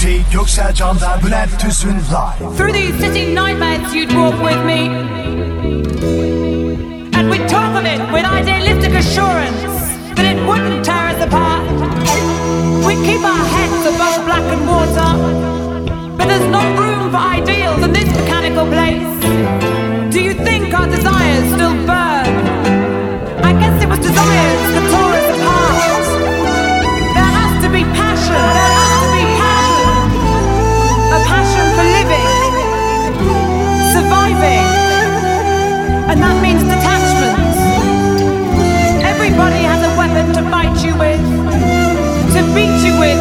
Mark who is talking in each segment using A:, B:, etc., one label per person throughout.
A: DJ Göksel Can'dan Bülent Tüzün Live.
B: Through these city nightmares you'd walk with me. And we'd talk of it with idealistic assurance that it wouldn't tear us apart. We'd keep our heads above black and water. But there's no room for ideals in this mechanical place. Do you think our desires still burn? I guess it was desires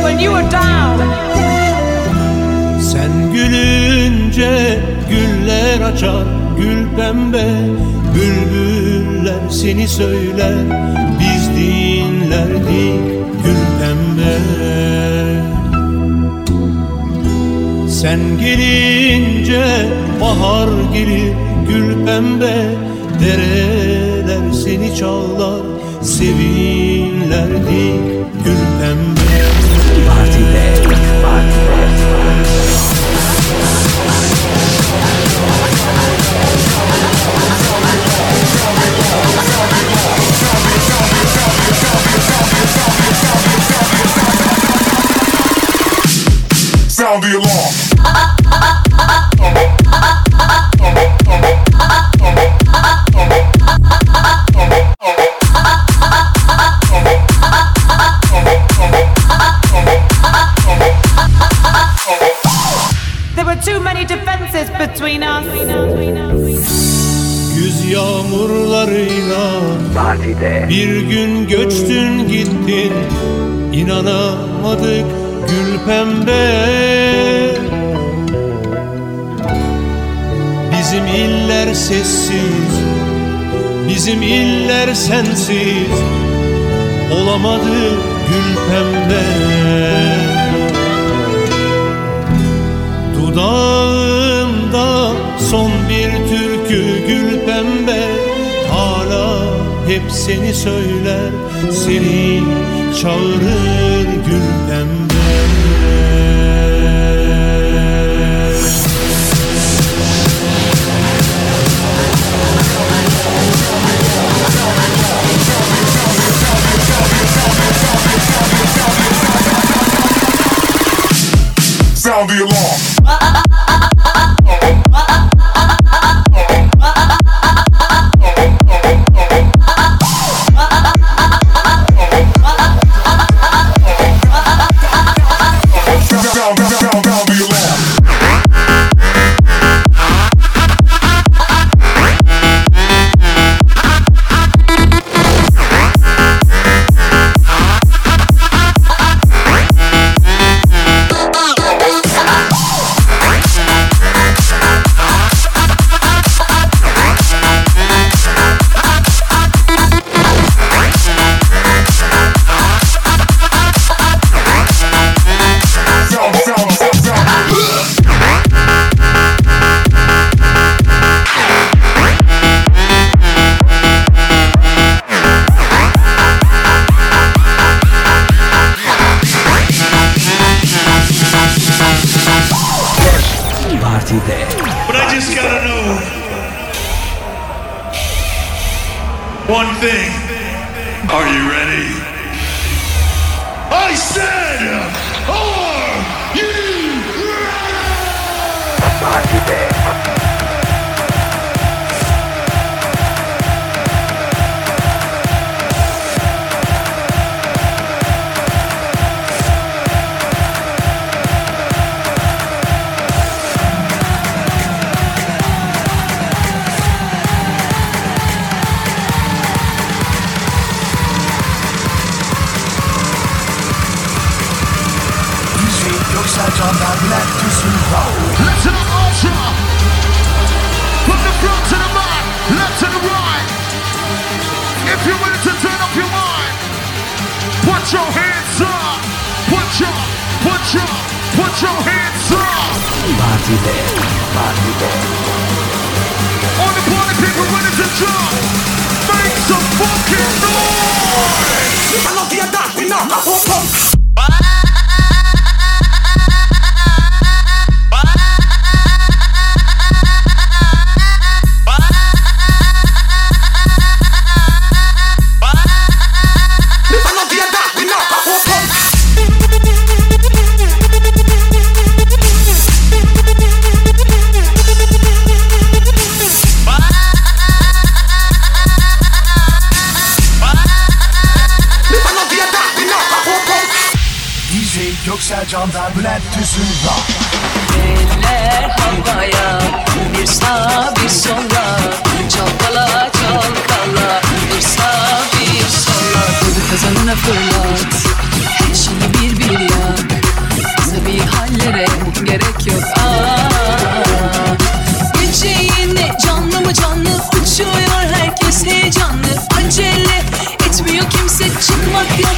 B: when you are down.
C: Sen gülünce güller açar gül pembe Bülbüller seni söyler biz dinlerdik gül pembe Sen gelince bahar gelir gül pembe Dereler seni çağlar sevinlerdik gül pembe.
D: Sound the alarm.
B: us.
C: Güz yağmurlarıyla
E: Partide,
C: bir gün göçtün gittin. İnanamadık gül pembe. Bizim iller sessiz Bizim iller sensiz. Olamadı gül pembe. Bir gül pembe Hala hep seni söyler Seni çağırır gül pembe
D: Sound the alarm.
F: Are you ready? I said, are you ready?
G: Your hands up. Put your, put your, put your hands up.
E: partide, partide.
G: All the party people ready to jump. Make some fucking noise.
A: gökyüzü
H: Eller havaya bir sağ bir sola Çalkala çalkala bir sağ bir sola Kodu kazanına fırlat her şeyi bir bir yak Tabi hallere gerek yok aa Yüceğine canlı mı canlı uçuyor herkes heyecanlı. Acele etmiyor kimse. Çıkmak yok.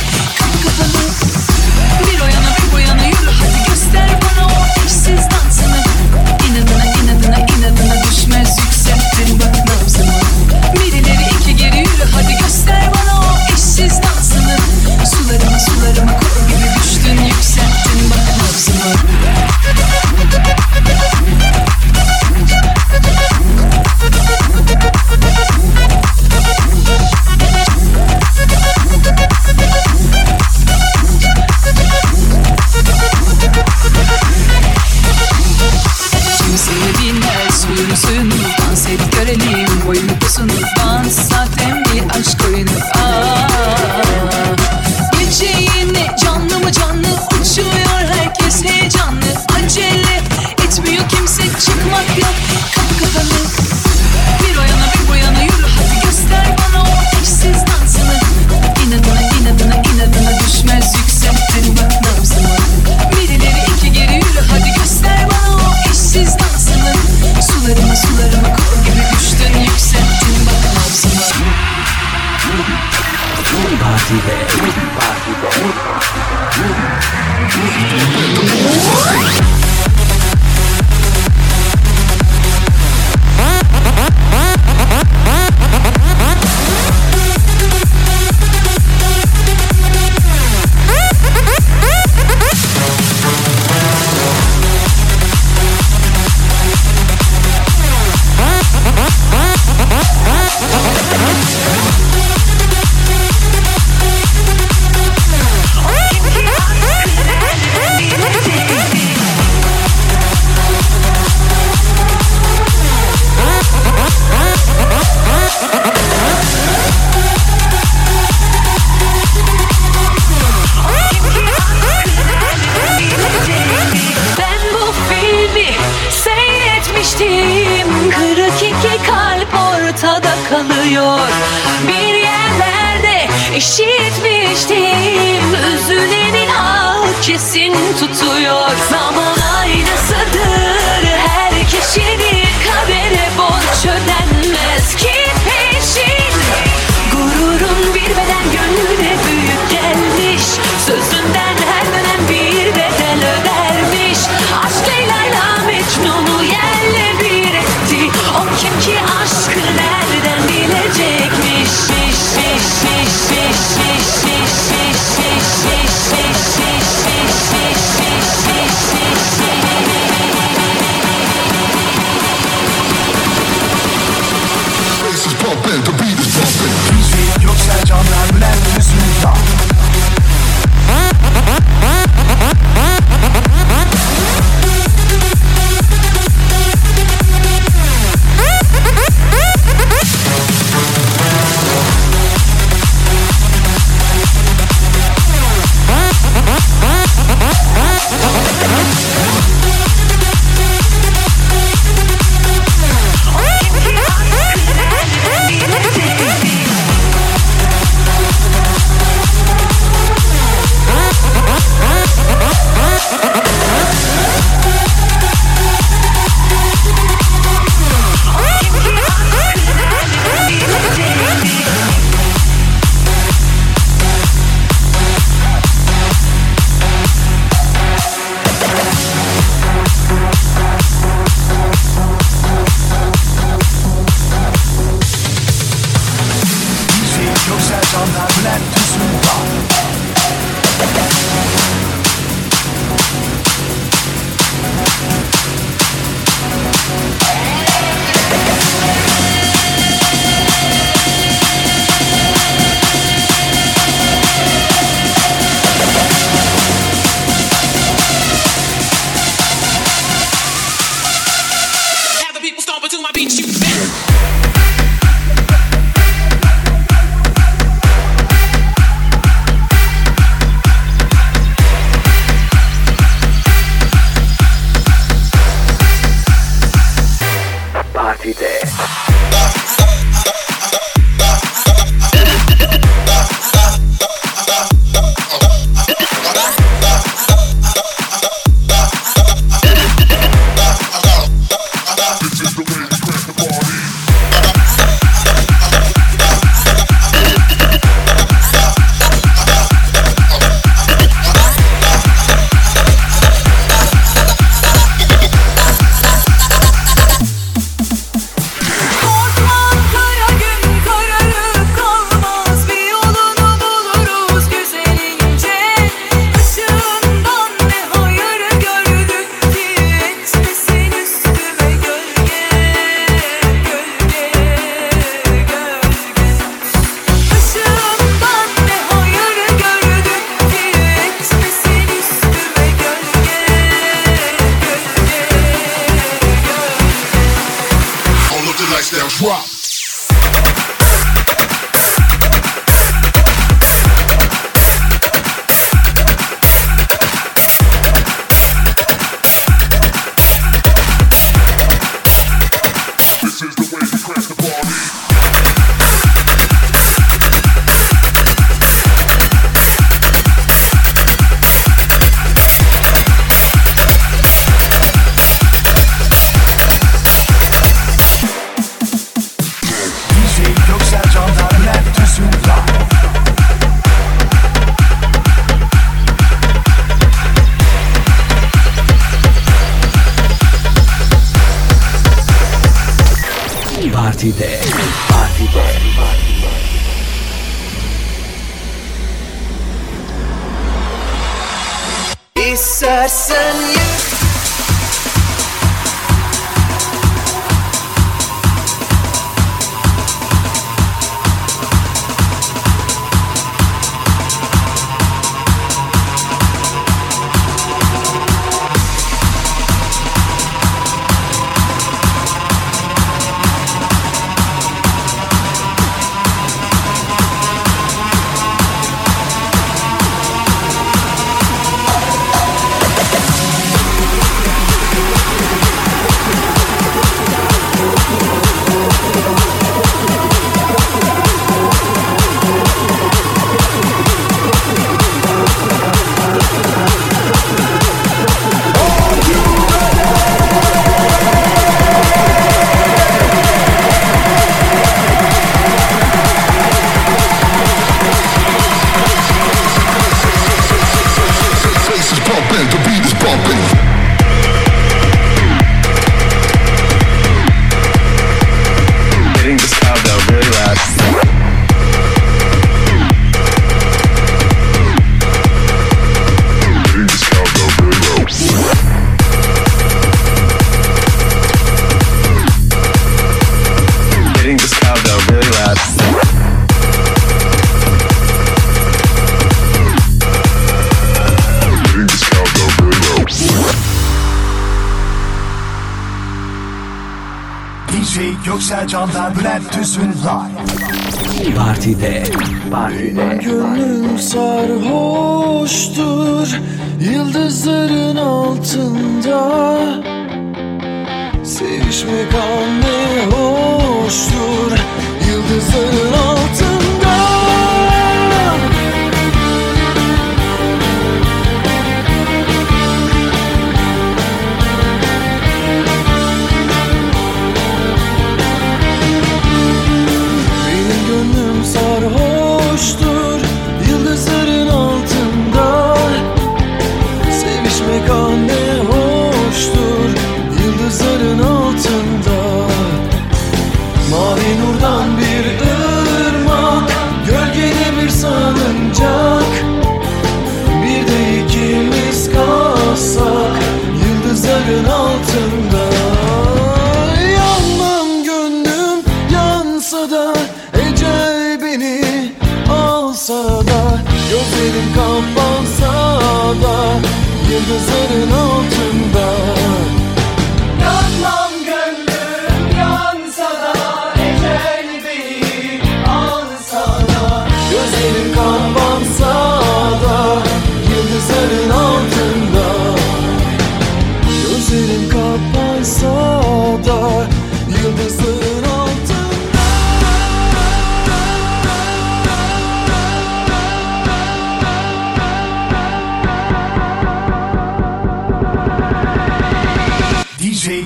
A: Sercan'da Bülent Tüzün.
E: Partide, partide.
I: Gönlüm sarhoştur yıldızların altında. Sevişmek anne hoştur yıldızların altında.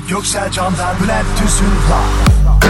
A: Göksel Candan Bülent Tüzün Live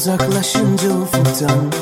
J: uzaklaşınca ufuktan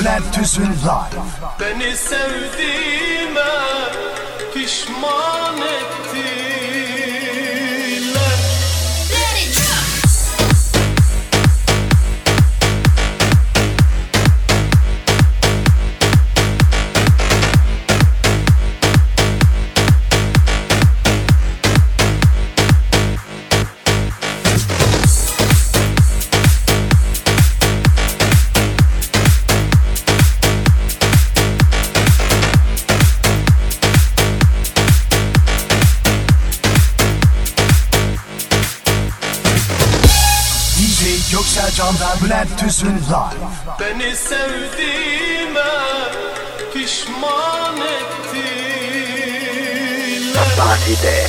E: Bülent Tüzün Live.
G: Beni sevdiğime pişman
E: ettin. Bülent Tüzün Live.
G: Beni sevdiğime pişman ettiler. Bahide.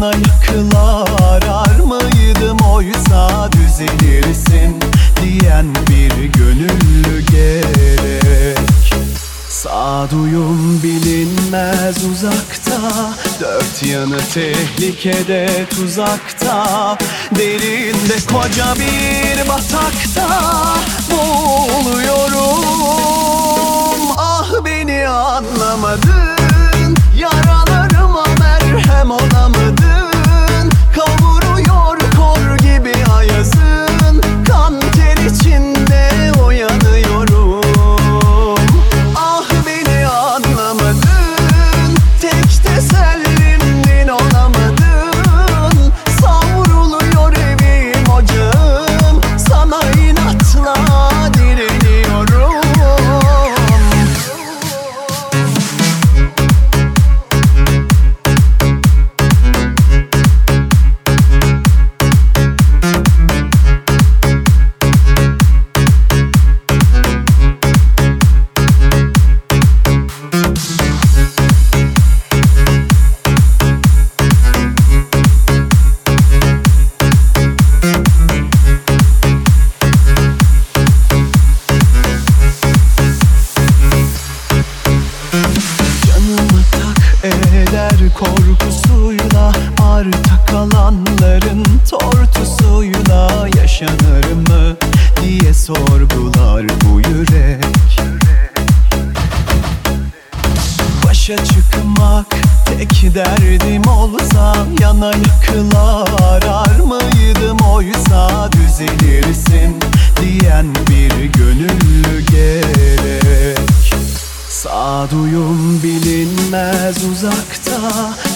G: Sana yıkılar armıydım oysa düzelirsin Diyen bir gönüllü gerek. Sağduyum bilinmez uzakta Dört yanı tehlikede tuzakta. Derinde koca bir batakta Boğuluyorum Ah beni anlamadın Yaralarıma merhem olamadın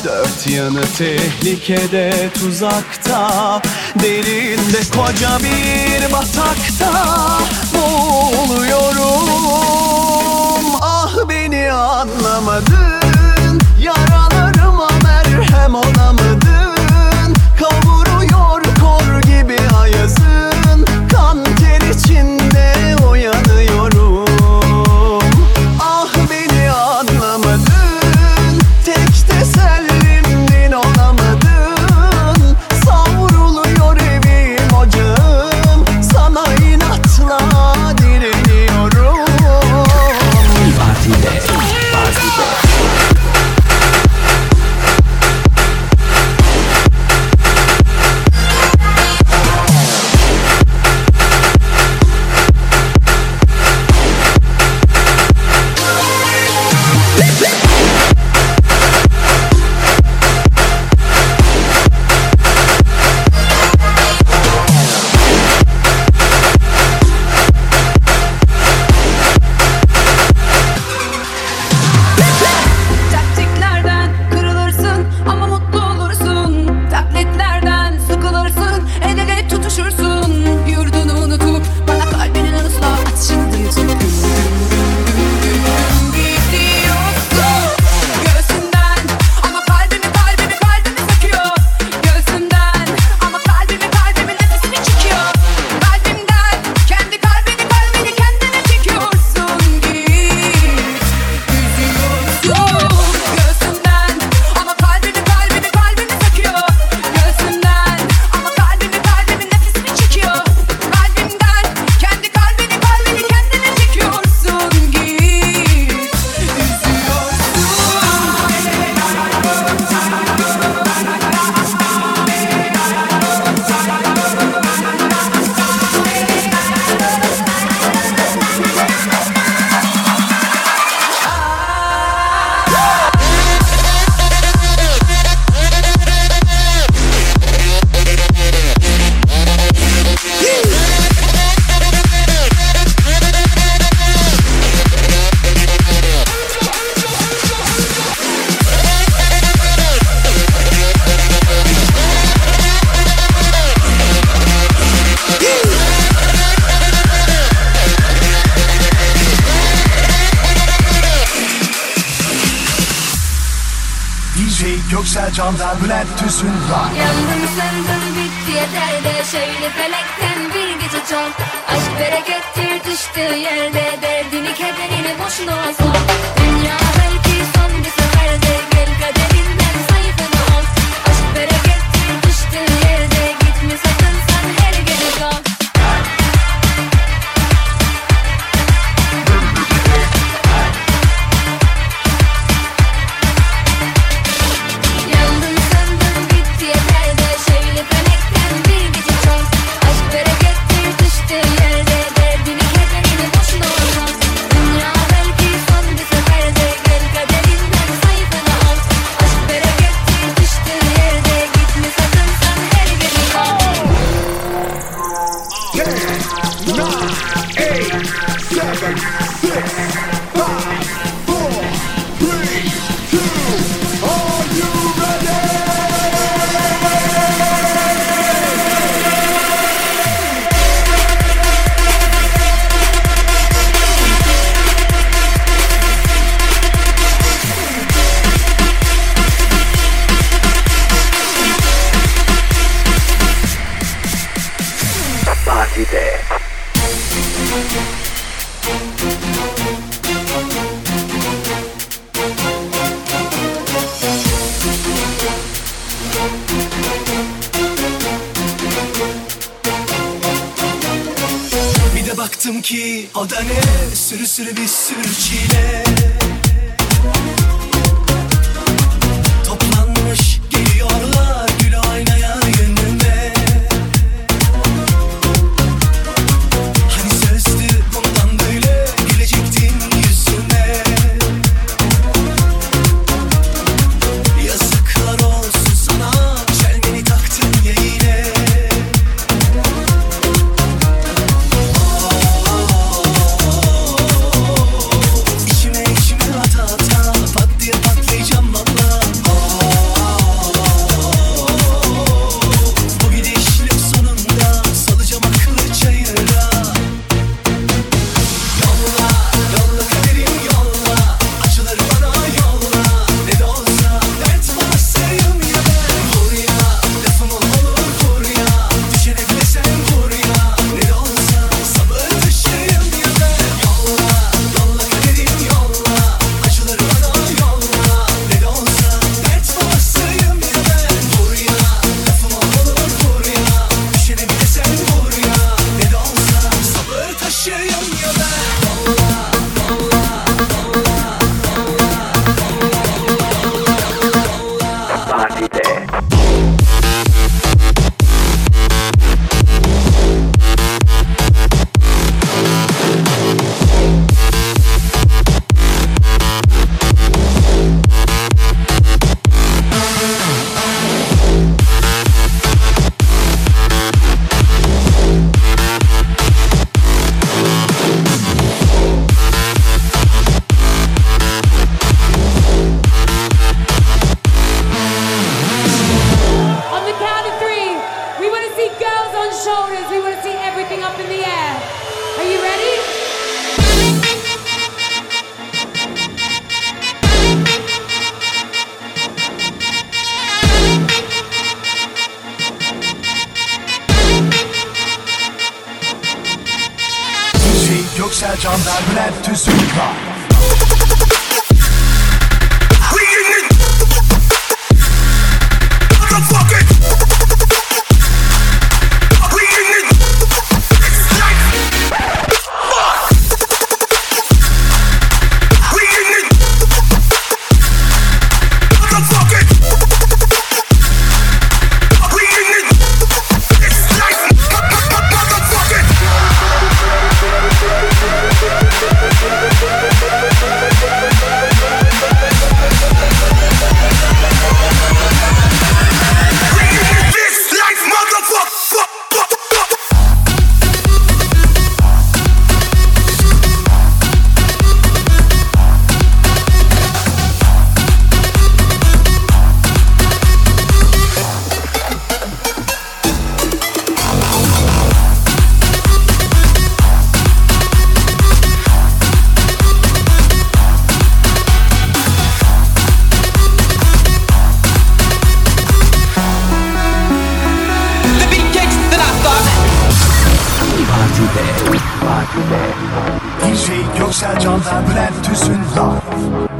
G: Dört yanı tehlikede tuzakta Derinde koca bir batakta Boğuluyorum Ah beni anlamadın Yaralarıma merhem olamadın
K: ne
E: Partide. Partide.
A: DJ Göksel Can'dan Bülent Tüzün Live.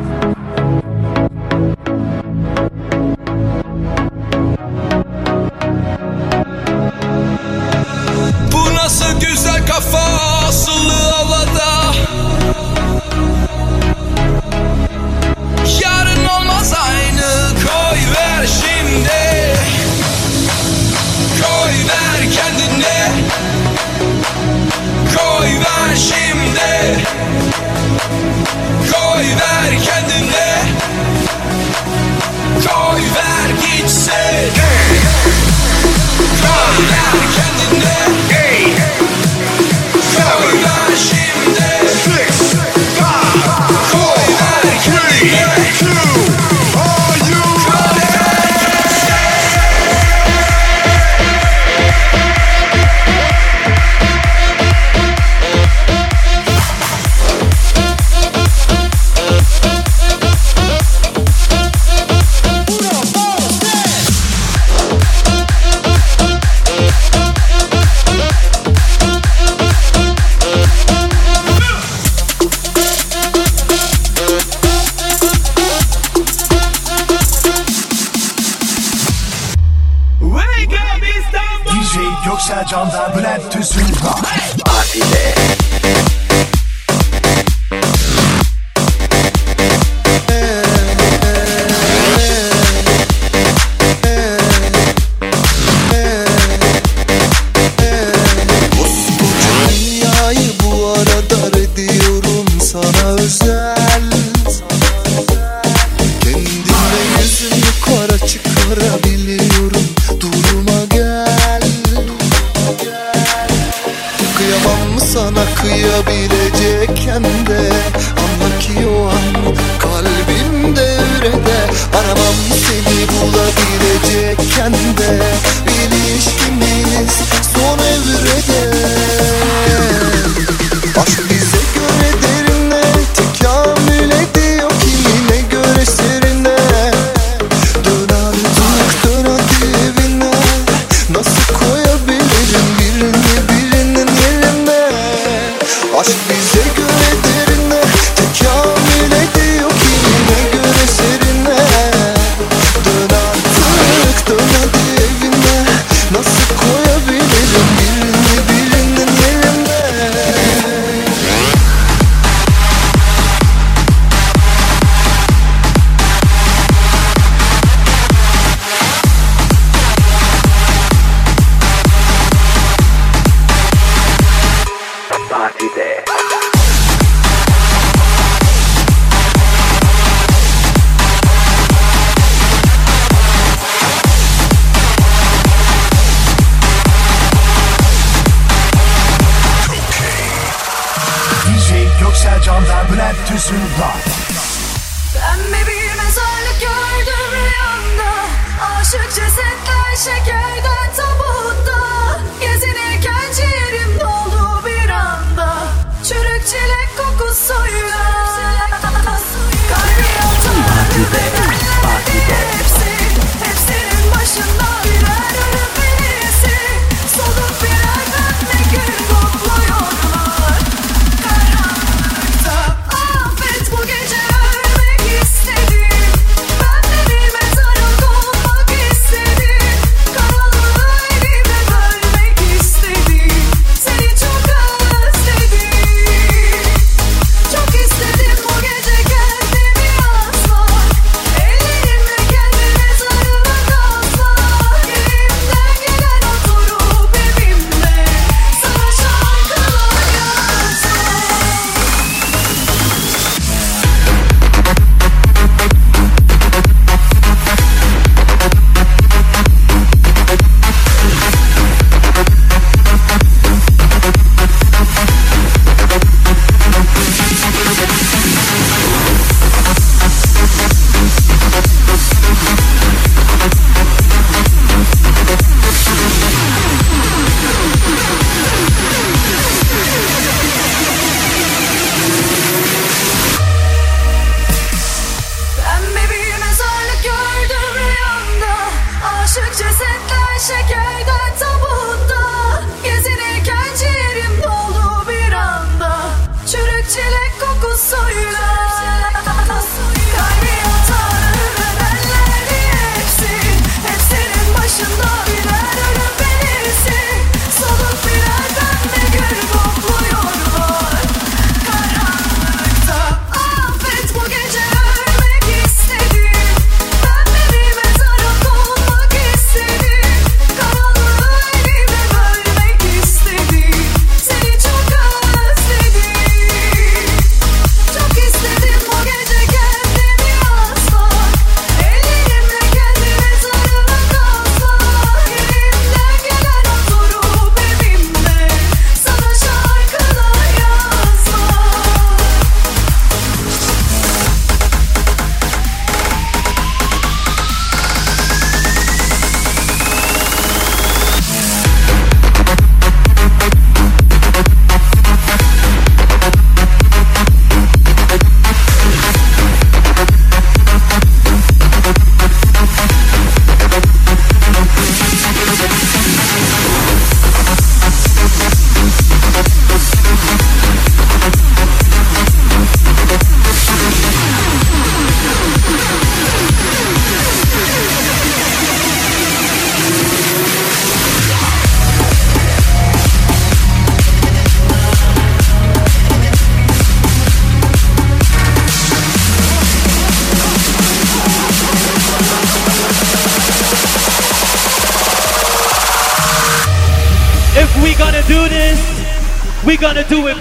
L: Sana kıyabilecekken de Anla ki o an kalbim devrede Aramam seni bulabilecekken de İlişkimiz son evrede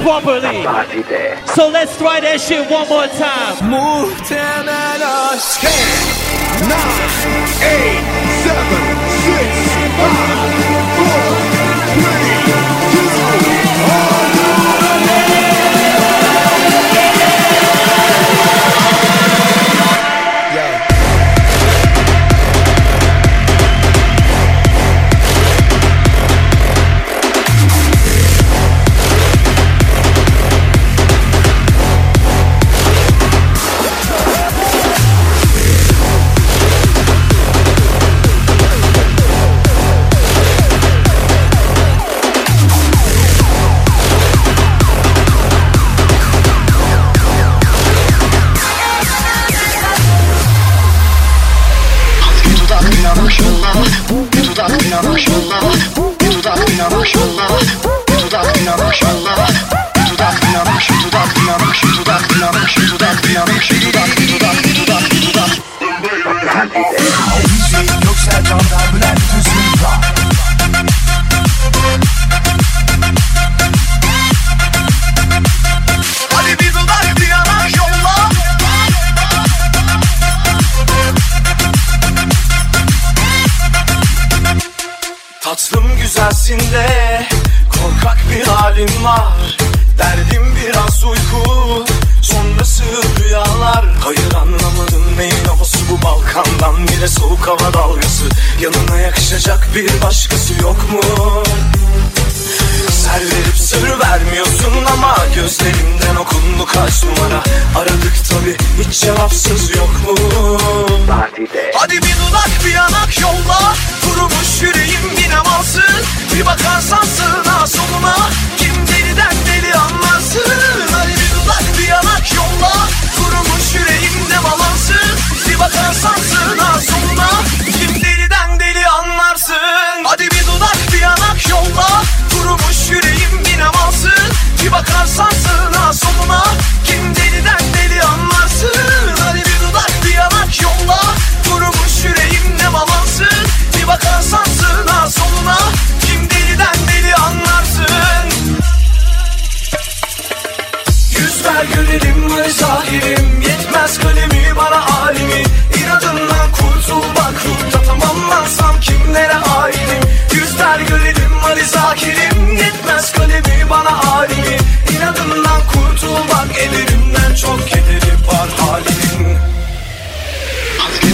M: properly. So let's try that shit one more time.
G: Move 10, 9, 8, 7, Energy kaç numara Aradık tabi hiç cevapsız yok mu? Partide. Hadi bir dudak bir yanak yolla Kurumuş yüreğim yine malsın Bir bakarsan
N: sığ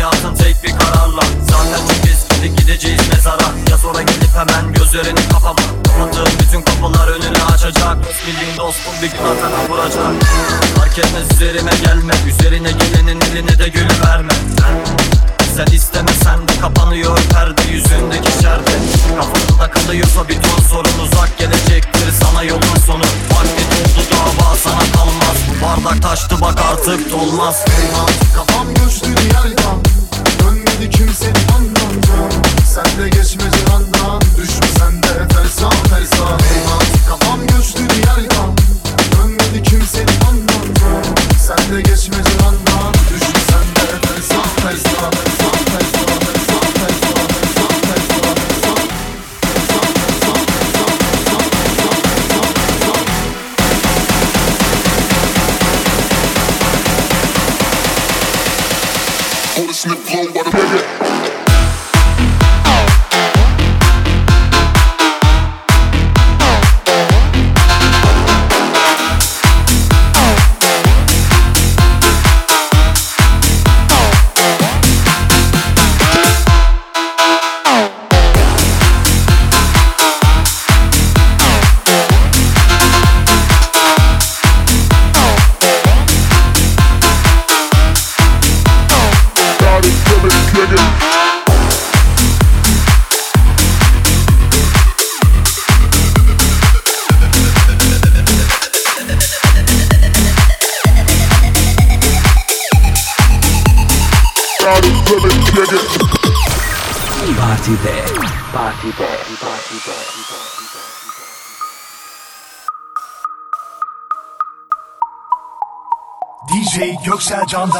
N: Hayatın tek bir kararla. Zaten çok eskidi gideceğiz mezara. Ya sonra gelip hemen gözlerini kapama. Kapattığım bütün kapılar önünü açacak. Bildiğin dostum bir gün atana vuracak. Fark etmez üzerime gelme. Üzerine gelenin eline de gül verme. Sen istemesen de kapanıyor perde yüzündeki şerde. Kafanda kalıyorsa bir ton sorun uzak gelecektir. Sana yolun sonu. Vakti doldu dava sana kalmaz. Bu bardak taştı bak artık dolmaz.
O: Eyvah kafam göçtü diğerden Dönmedi kimsenin anlamdan Sen de geçme cihandan Düşme sen de tersan tersan Eyvah kafam göçtü diğerden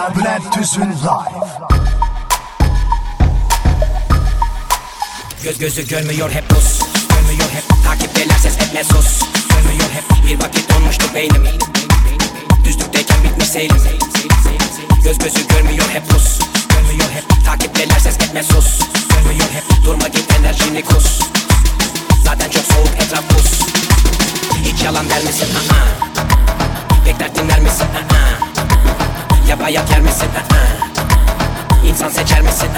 A: Bülent Tüzün Live.
P: Göz gözü görmüyor hep Rus Görmüyor hep takipteler ses etme sus Görmüyor hep bir vakit donmuştu beynim Düzlükteyken bitmiş seyrim Göz gözü görmüyor hep Rus Görmüyor hep takipteler ses etme sus Görmüyor hep durma git enerjini kus Zaten çok soğuk etraf buz Hiç yalan der misin? Aa. Bekler dinler misin? Aa. Ya bayat yer misin? İnsan seçer misin?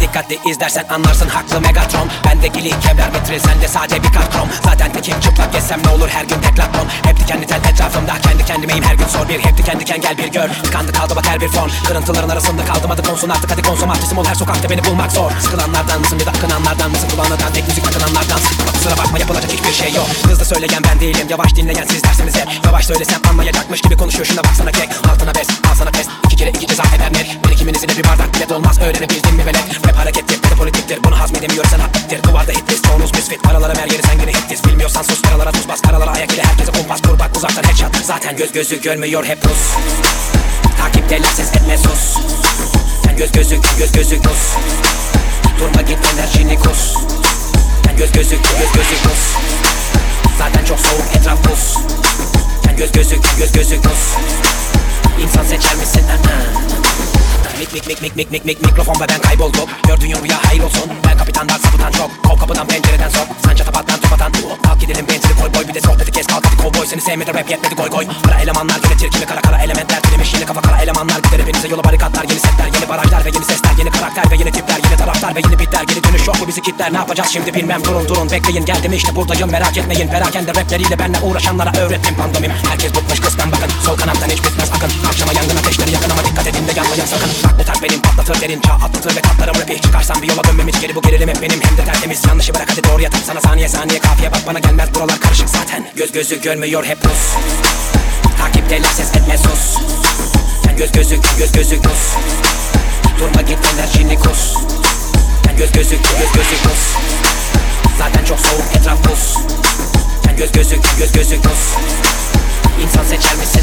P: Dikkatli izlersen anlarsın haklı Megatron. Bende gili kevler metre sende sade bir krom. Zaten tekim çıplak gezsem ne olur her gün deklaton Hep dikenli tel etrafımda kendi kendimeyim her gün sor bir. Hep diken diken gel bir gör. Tıkandı kaldı bak her bir fon Kırıntıların arasında kaldım adı konsun artık. Hadi konsum artistim ol her sokakta beni bulmak zor. Sıkılanlardan mısın bir de akınanlardan mısın kulağından tek müzik takılanlardan Ama kusura bakma yapılacak hiçbir şey yok. Hızlı söyleyen ben değilim yavaş dinleyen siz dersiniz hep. Yavaş söylesem anlayacakmış gibi konuşuyor şuna baksana kek. Altına bes al sana test iki kere iki ceza eder net. Birikiminizi de bir bardak bile dolmaz öğrenebildin mi velet Rap harekettir bir de politiktir. Bunu hazmedemiyorsan hakiktir. Duvarda hitlis çoğunuz misfit. Paralara ver yeri sen gene hitlis Bilmiyorsan sus karalara tuz bas. Karalara ayak ile herkese kumpas. Kur bak uzaktan headshot. Zaten göz gözü görmüyor hep Rus. Takipteler ses etme sus. Sen göz gözü göz gözü kus. Durma git enerjini kus. Sen göz gözü göz gözü kus. Zaten çok soğuk etraf buz. Sen göz gözü göz gözü kus. İnsan seçer misin? Aa. Mik mik mik mik mik mik mik mikrofon ve ben kaybolduk Gördüğün rüya hayır olsun Ben kapitan dark sapıtan çok. Kov kapıdan pencereden sok. Sen çatapat ben top atan Kalk gidelim benzeri koy boy. Bir de sohbeti kes kalk hadi kovboy. Seni sevmedi rap yetmedi goy goy. Kara elemanlar yönetir kimi kara kara elementler. Dilemiş yine kafa kara elemanlar. Gider hepinize yola barikatlar Yeni setler yeni barajlar ve yeni sesler Yeni karakter ve yeni tipler Yeni taraftar ve yeni bitler. Geri dönüş yok mu bizi kitler? Ne yapacağız şimdi bilmem. Durun durun Bekleyin. Geldim işte buradayım. Merak etmeyin. Perakende rapleriyle benle uğraşanlara öğrettim. Pandomim. Herkes bıkmış kısmen. Bakın Sol kanattan hiç bitmez benim patlatır derin çağ atlatır ve katlarım rapi Çıkarsam bir yola dönmem hiç geri. Bu gerilim hep benim. Hem de tertemiz. Yanlışı bırak hadi doğruya tak Sana saniye saniye kafiye bak bana gelmez. Buralar karışık zaten. Göz gözü görmüyor hep Rus Takipteler ses etme sus. Sen göz gözük göz gözük Rus Durma git enerjini kus. Sen göz gözük göz gözük Rus Zaten çok soğuk etraf buz. Sen göz gözük göz gözük Rus İnsan seçer misin?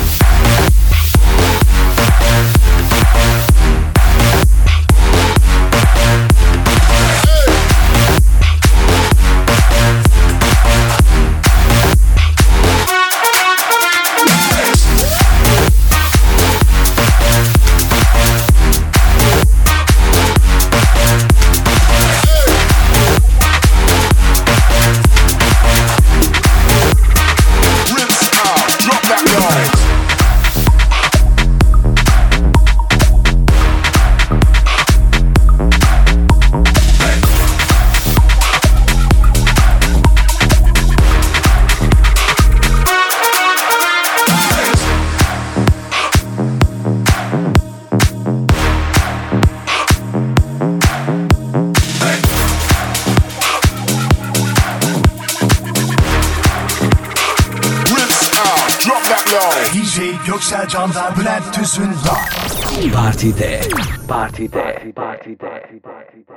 A: adamlar Bülent Tüzün var. Partide. Partide.
E: Partide. Partide. Partide.